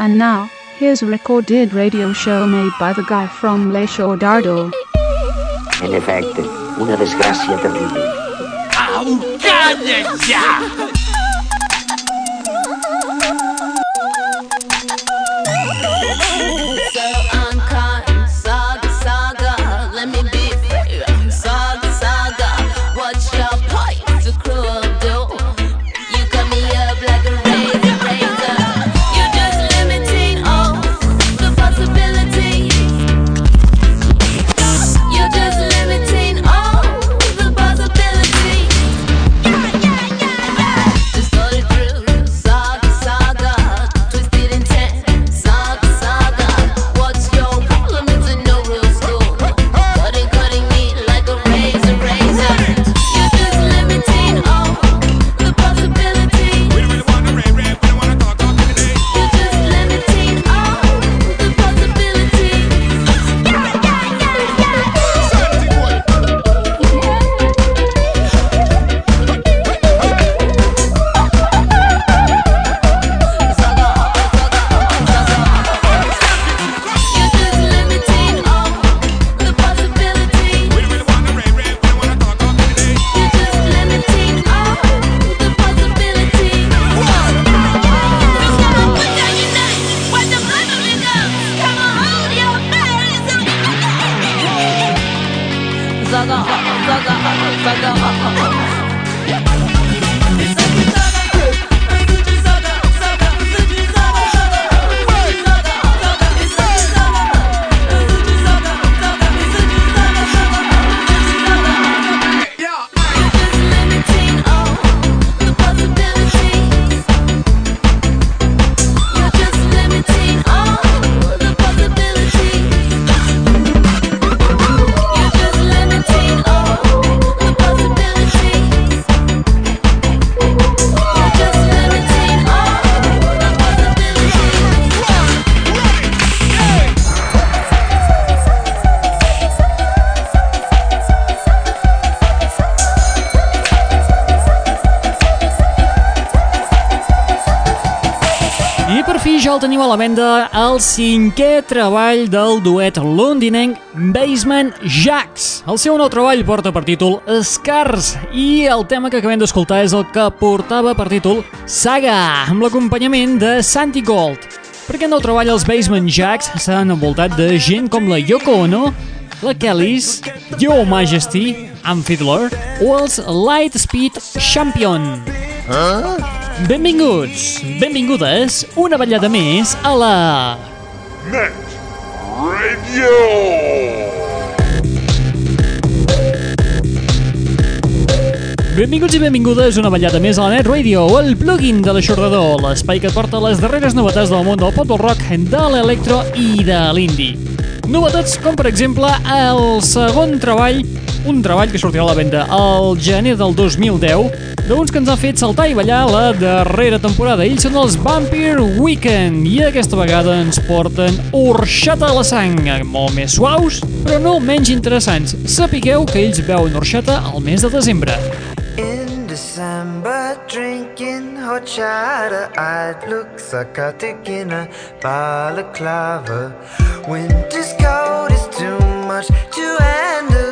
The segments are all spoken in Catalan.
And now, here's a recorded radio show made by the guy from Le Show Dardo. En efecte, una desgràcia terrible. Au, el teniu a la venda el cinquè treball del duet londinenc Basement Jacks. El seu nou treball porta per títol Scars i el tema que acabem d'escoltar és el que portava per títol Saga, amb l'acompanyament de Santi Gold. Per aquest nou treball els Basement Jacks s'han envoltat de gent com la Yoko Ono, la Kellys, Yo Majesty, Am Fiddler o els Lightspeed Champion. Benvinguts, benvingudes, una ballada més a la... Net Radio! Benvinguts i benvingudes una ballada més a la Net Radio, el plugin de l'aixordador, l'espai que porta les darreres novetats del món del pop del rock, de l'electro i de l'indie. Novetats com, per exemple, el segon treball, un treball que sortirà a la venda al gener del 2010, d'uns que ens han fet saltar i ballar la darrera temporada. Ells són els Vampire Weekend i aquesta vegada ens porten orxata a la sang, molt més suaus, però no menys interessants. Sapigueu que ells veuen orxata al mes de desembre. In December, drinking horchata, I'd look psychotic in a balaclava. Winter's cold is too much to handle.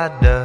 ada.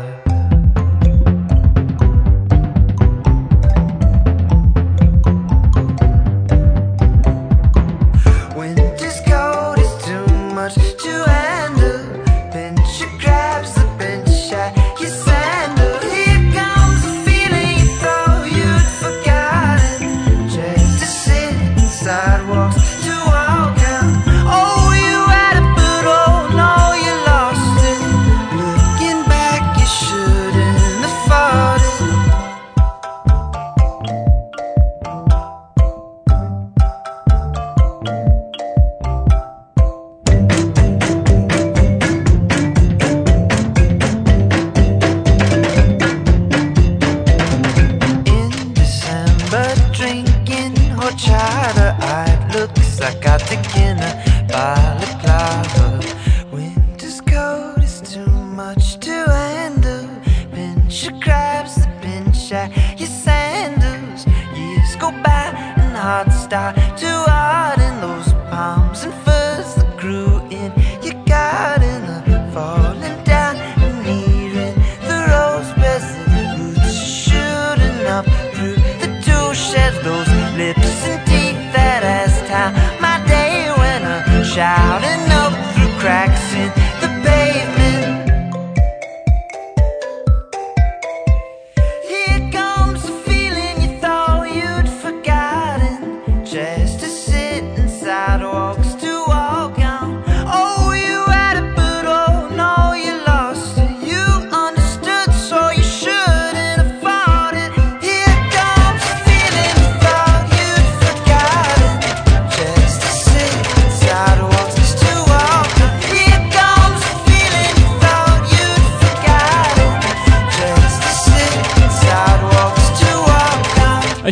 shout.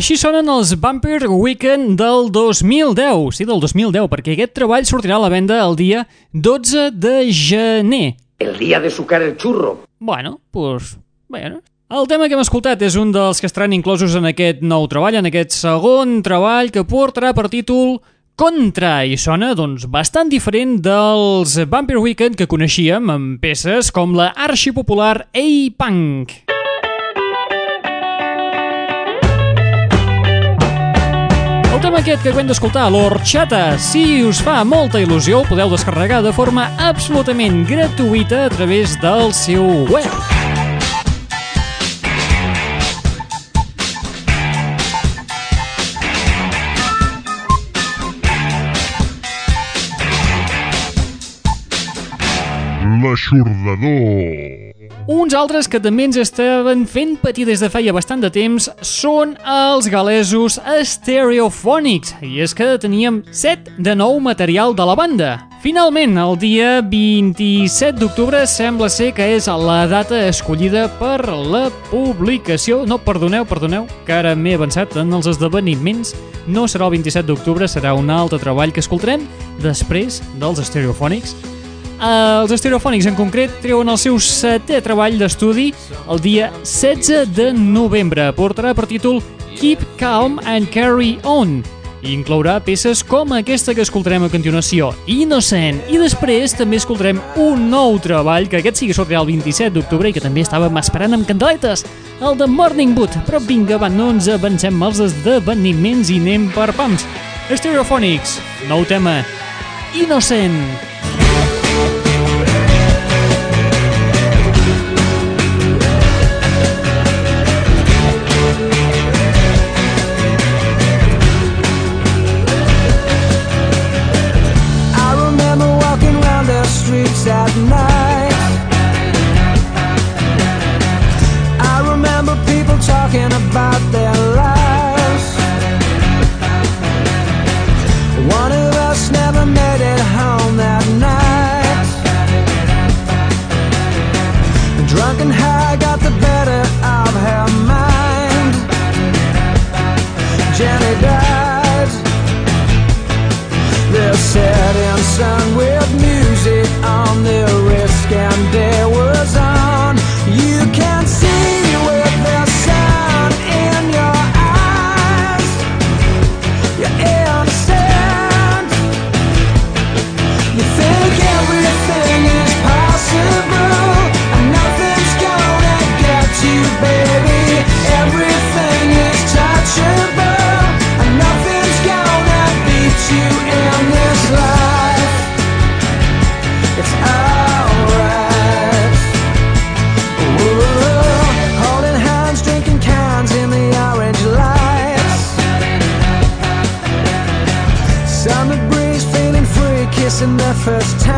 Així sonen els Bumper Weekend del 2010. Sí, del 2010, perquè aquest treball sortirà a la venda el dia 12 de gener. El día de sucar el churro. Bueno, doncs... Bueno. El tema que hem escoltat és un dels que estaran inclosos en aquest nou treball, en aquest segon treball que portarà per títol Contra, i sona, doncs, bastant diferent dels Bumper Weekend que coneixíem amb peces com la arxipopular A-Punk. El tema aquest que acabem d'escoltar, l'Orxata, si us fa molta il·lusió, el podeu descarregar de forma absolutament gratuïta a través del seu web. L'aixordador. Uns altres que també ens estaven fent patir des de feia bastant de temps són els galesos Stereophonics, i és que teníem 7 de nou material de la banda. Finalment, el dia 27 d'octubre sembla ser que és la data escollida per la publicació. No, perdoneu, perdoneu, que ara m'he avançat en els esdeveniments. No serà el 27 d'octubre, serà un altre treball que escoltarem després dels Stereophonics. Els Stereophonics en concret treuen el seu setè treball d'estudi el dia 16 de novembre. Portarà per títol Keep Calm and Carry On i inclourà peces com aquesta que escoltarem a continuació, Innocent, i després també escoltarem un nou treball, que aquest sí que sortirà el 27 d'octubre i que també estàvem esperant amb candeletes, el de Morning Boot. Però vinga, va, no ens avancem als esdeveniments i anem per pams. Stereophonics, nou tema, Innocent. I at night. I remember people talking about their lives. One of us never made it home that night. Drunk and high got the better of her mind. Jenny died. They're setting sun with music on their first time.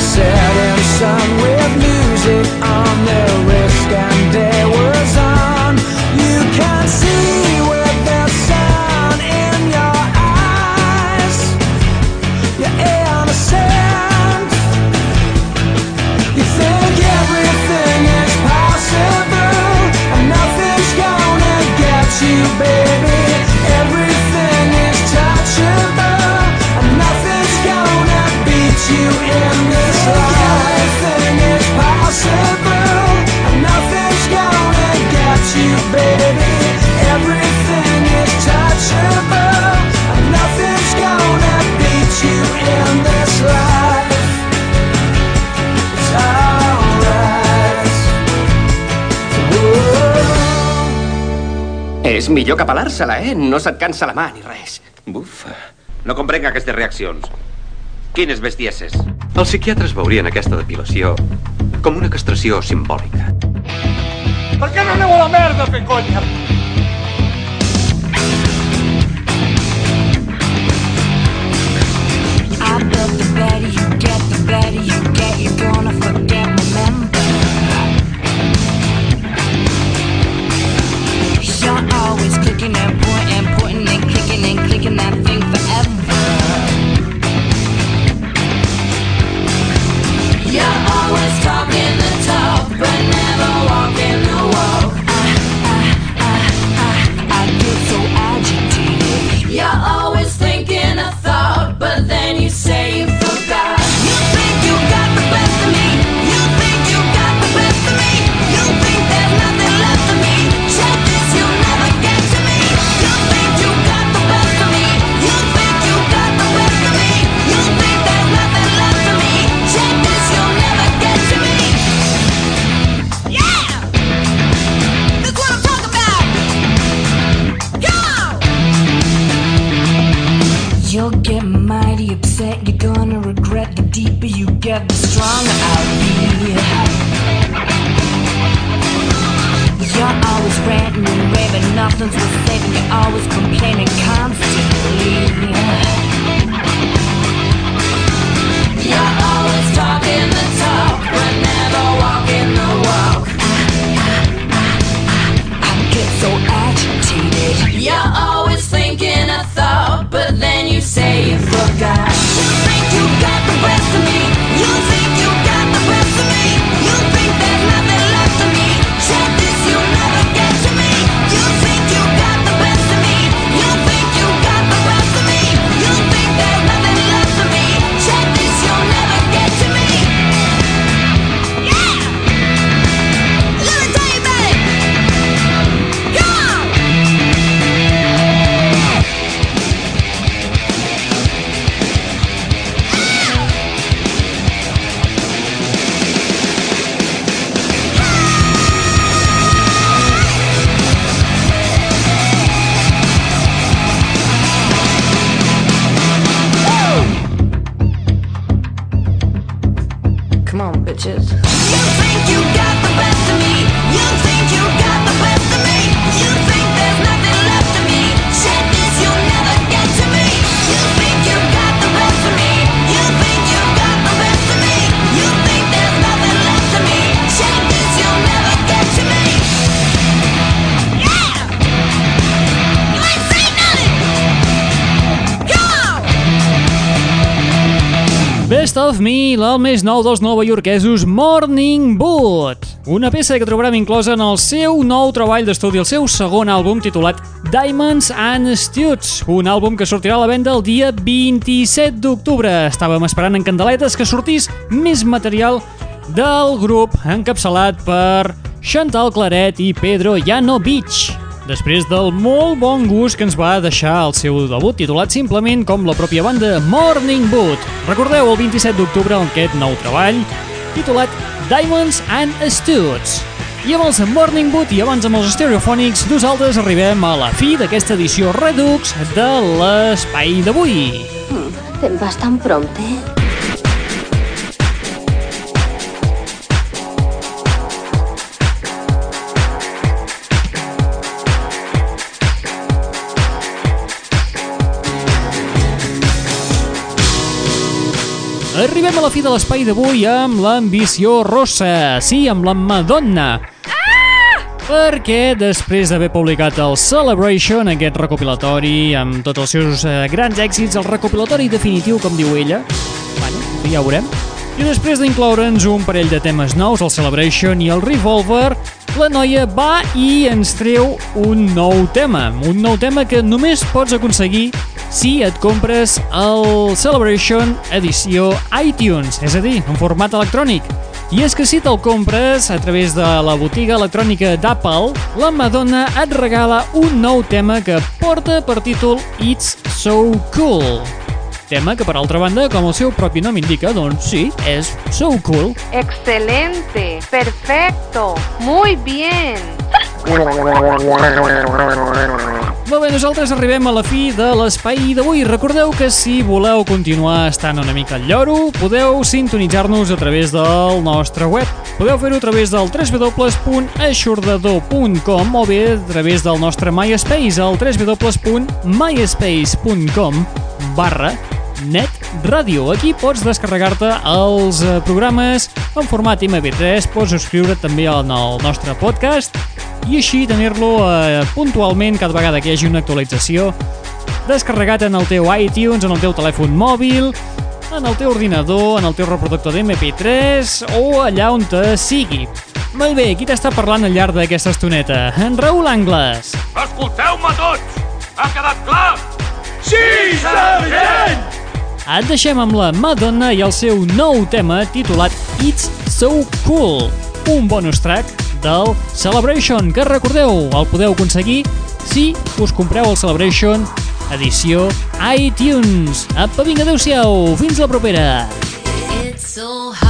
céu. És millor que pelar-se-la, eh? No se't cansa la mà ni res. Buf, no comprenc aquestes reaccions. Quines bestieses. Els psiquiatres veurien aquesta depilació com una castració simbòlica. Per què no aneu a la merda, fer conya? I the better you get, the better you get. You're gonna forget, remember. You're always clicking and You'll get mighty upset, you're gonna regret the deeper you get, the stronger I'll be. You're always ranting and raving, nothing's worth saving, you're always complaining constantly. You're always talking the talk, but never walking the walk. I get so agitated. You're always but then you say you forgot. Of Me, el més nou dels novaiorquesos Morning Boot. Una peça que trobarem inclosa en el seu nou treball d'estudi, el seu segon àlbum titulat Diamonds and Studs, un àlbum que sortirà a la venda el dia 27 d'octubre. Estàvem esperant en candeletes que sortís més material del grup encapçalat per Chantal Claret i Pedro Janovic. Després del molt bon gust que ens va deixar el seu debut titulat simplement com la pròpia banda Morning Boot. Recordeu el 27 d'octubre aquest nou treball titulat Diamonds and Studs. I amb els Morning Boot i abans amb els Stereophonics nosaltres arribem a la fi d'aquesta edició Redux de l'espai d'avui. Vas tan prompte? Arribem a la fi de l'espai d'avui amb l'ambició rossa, sí, amb la Madonna. Perquè després d'haver publicat el Celebration, aquest recopilatori amb tots els seus eh, grans èxits, el recopilatori definitiu, com diu ella, bueno, ja ho veurem, i després d'incloure'ns un parell de temes nous, el Celebration i el Revolver, la noia va i ens treu un nou tema, un nou tema que només pots aconseguir si et compres el Celebration edició iTunes, és a dir, en format electrònic. I és que si te'l compres a través de la botiga electrònica d'Apple, la Madonna et regala un nou tema que porta per títol It's So Cool. Tema que, per altra banda, com el seu propi nom indica, doncs sí, és so cool. Excelente, perfecto, muy bien. Molt bé, nosaltres arribem a la fi de l'espai d'avui. Recordeu que si voleu continuar estant una mica al lloro, podeu sintonitzar-nos a través del nostre web. Podeu fer-ho a través del www.aixordador.com o bé a través del nostre MySpace, al www.myspace.com barra Net Ràdio. Aquí pots descarregar-te els eh, programes en format MP3, pots subscriure't també en el nostre podcast i així tenir-lo eh, puntualment cada vegada que hi hagi una actualització descarregat en el teu iTunes, en el teu telèfon mòbil, en el teu ordinador, en el teu reproductor d'MP3 o allà on te sigui. Molt bé, qui t'està parlant al llarg d'aquesta estoneta? En Raül Angles. Escolteu-me tots! Ha quedat clar? Sí, sergent! Et deixem amb la Madonna i el seu nou tema titulat It's So Cool, un bonus track del Celebration, que recordeu, el podeu aconseguir si us compreu el Celebration edició iTunes. Apa, vinga, adeu-siau, fins la propera! It's so hard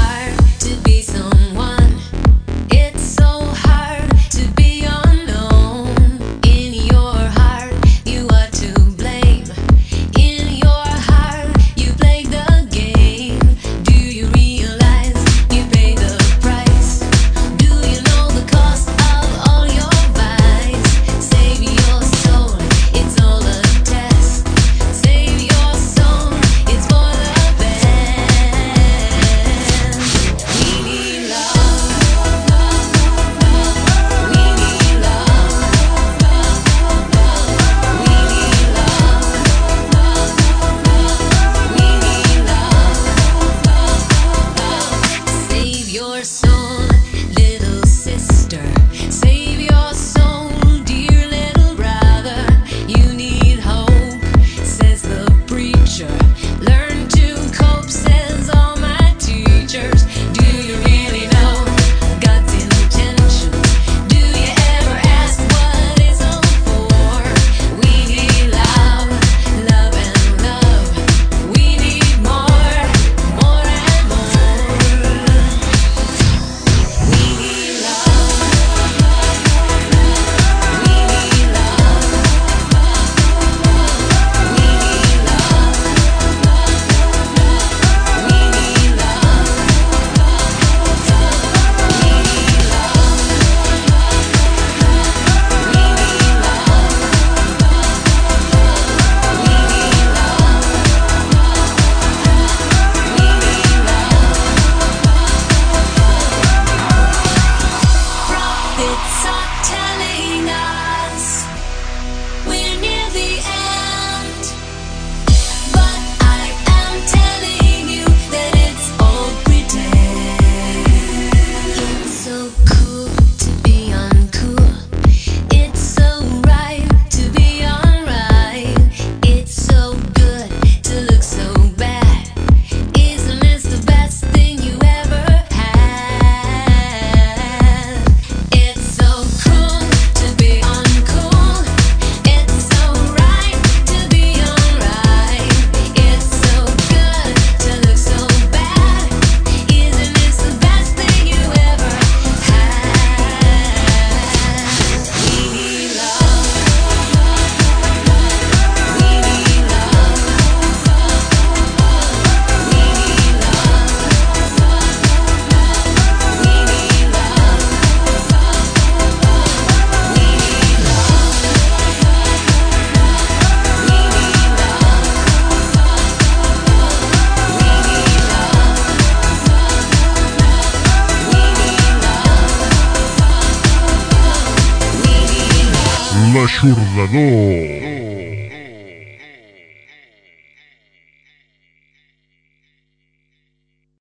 l'aixordador.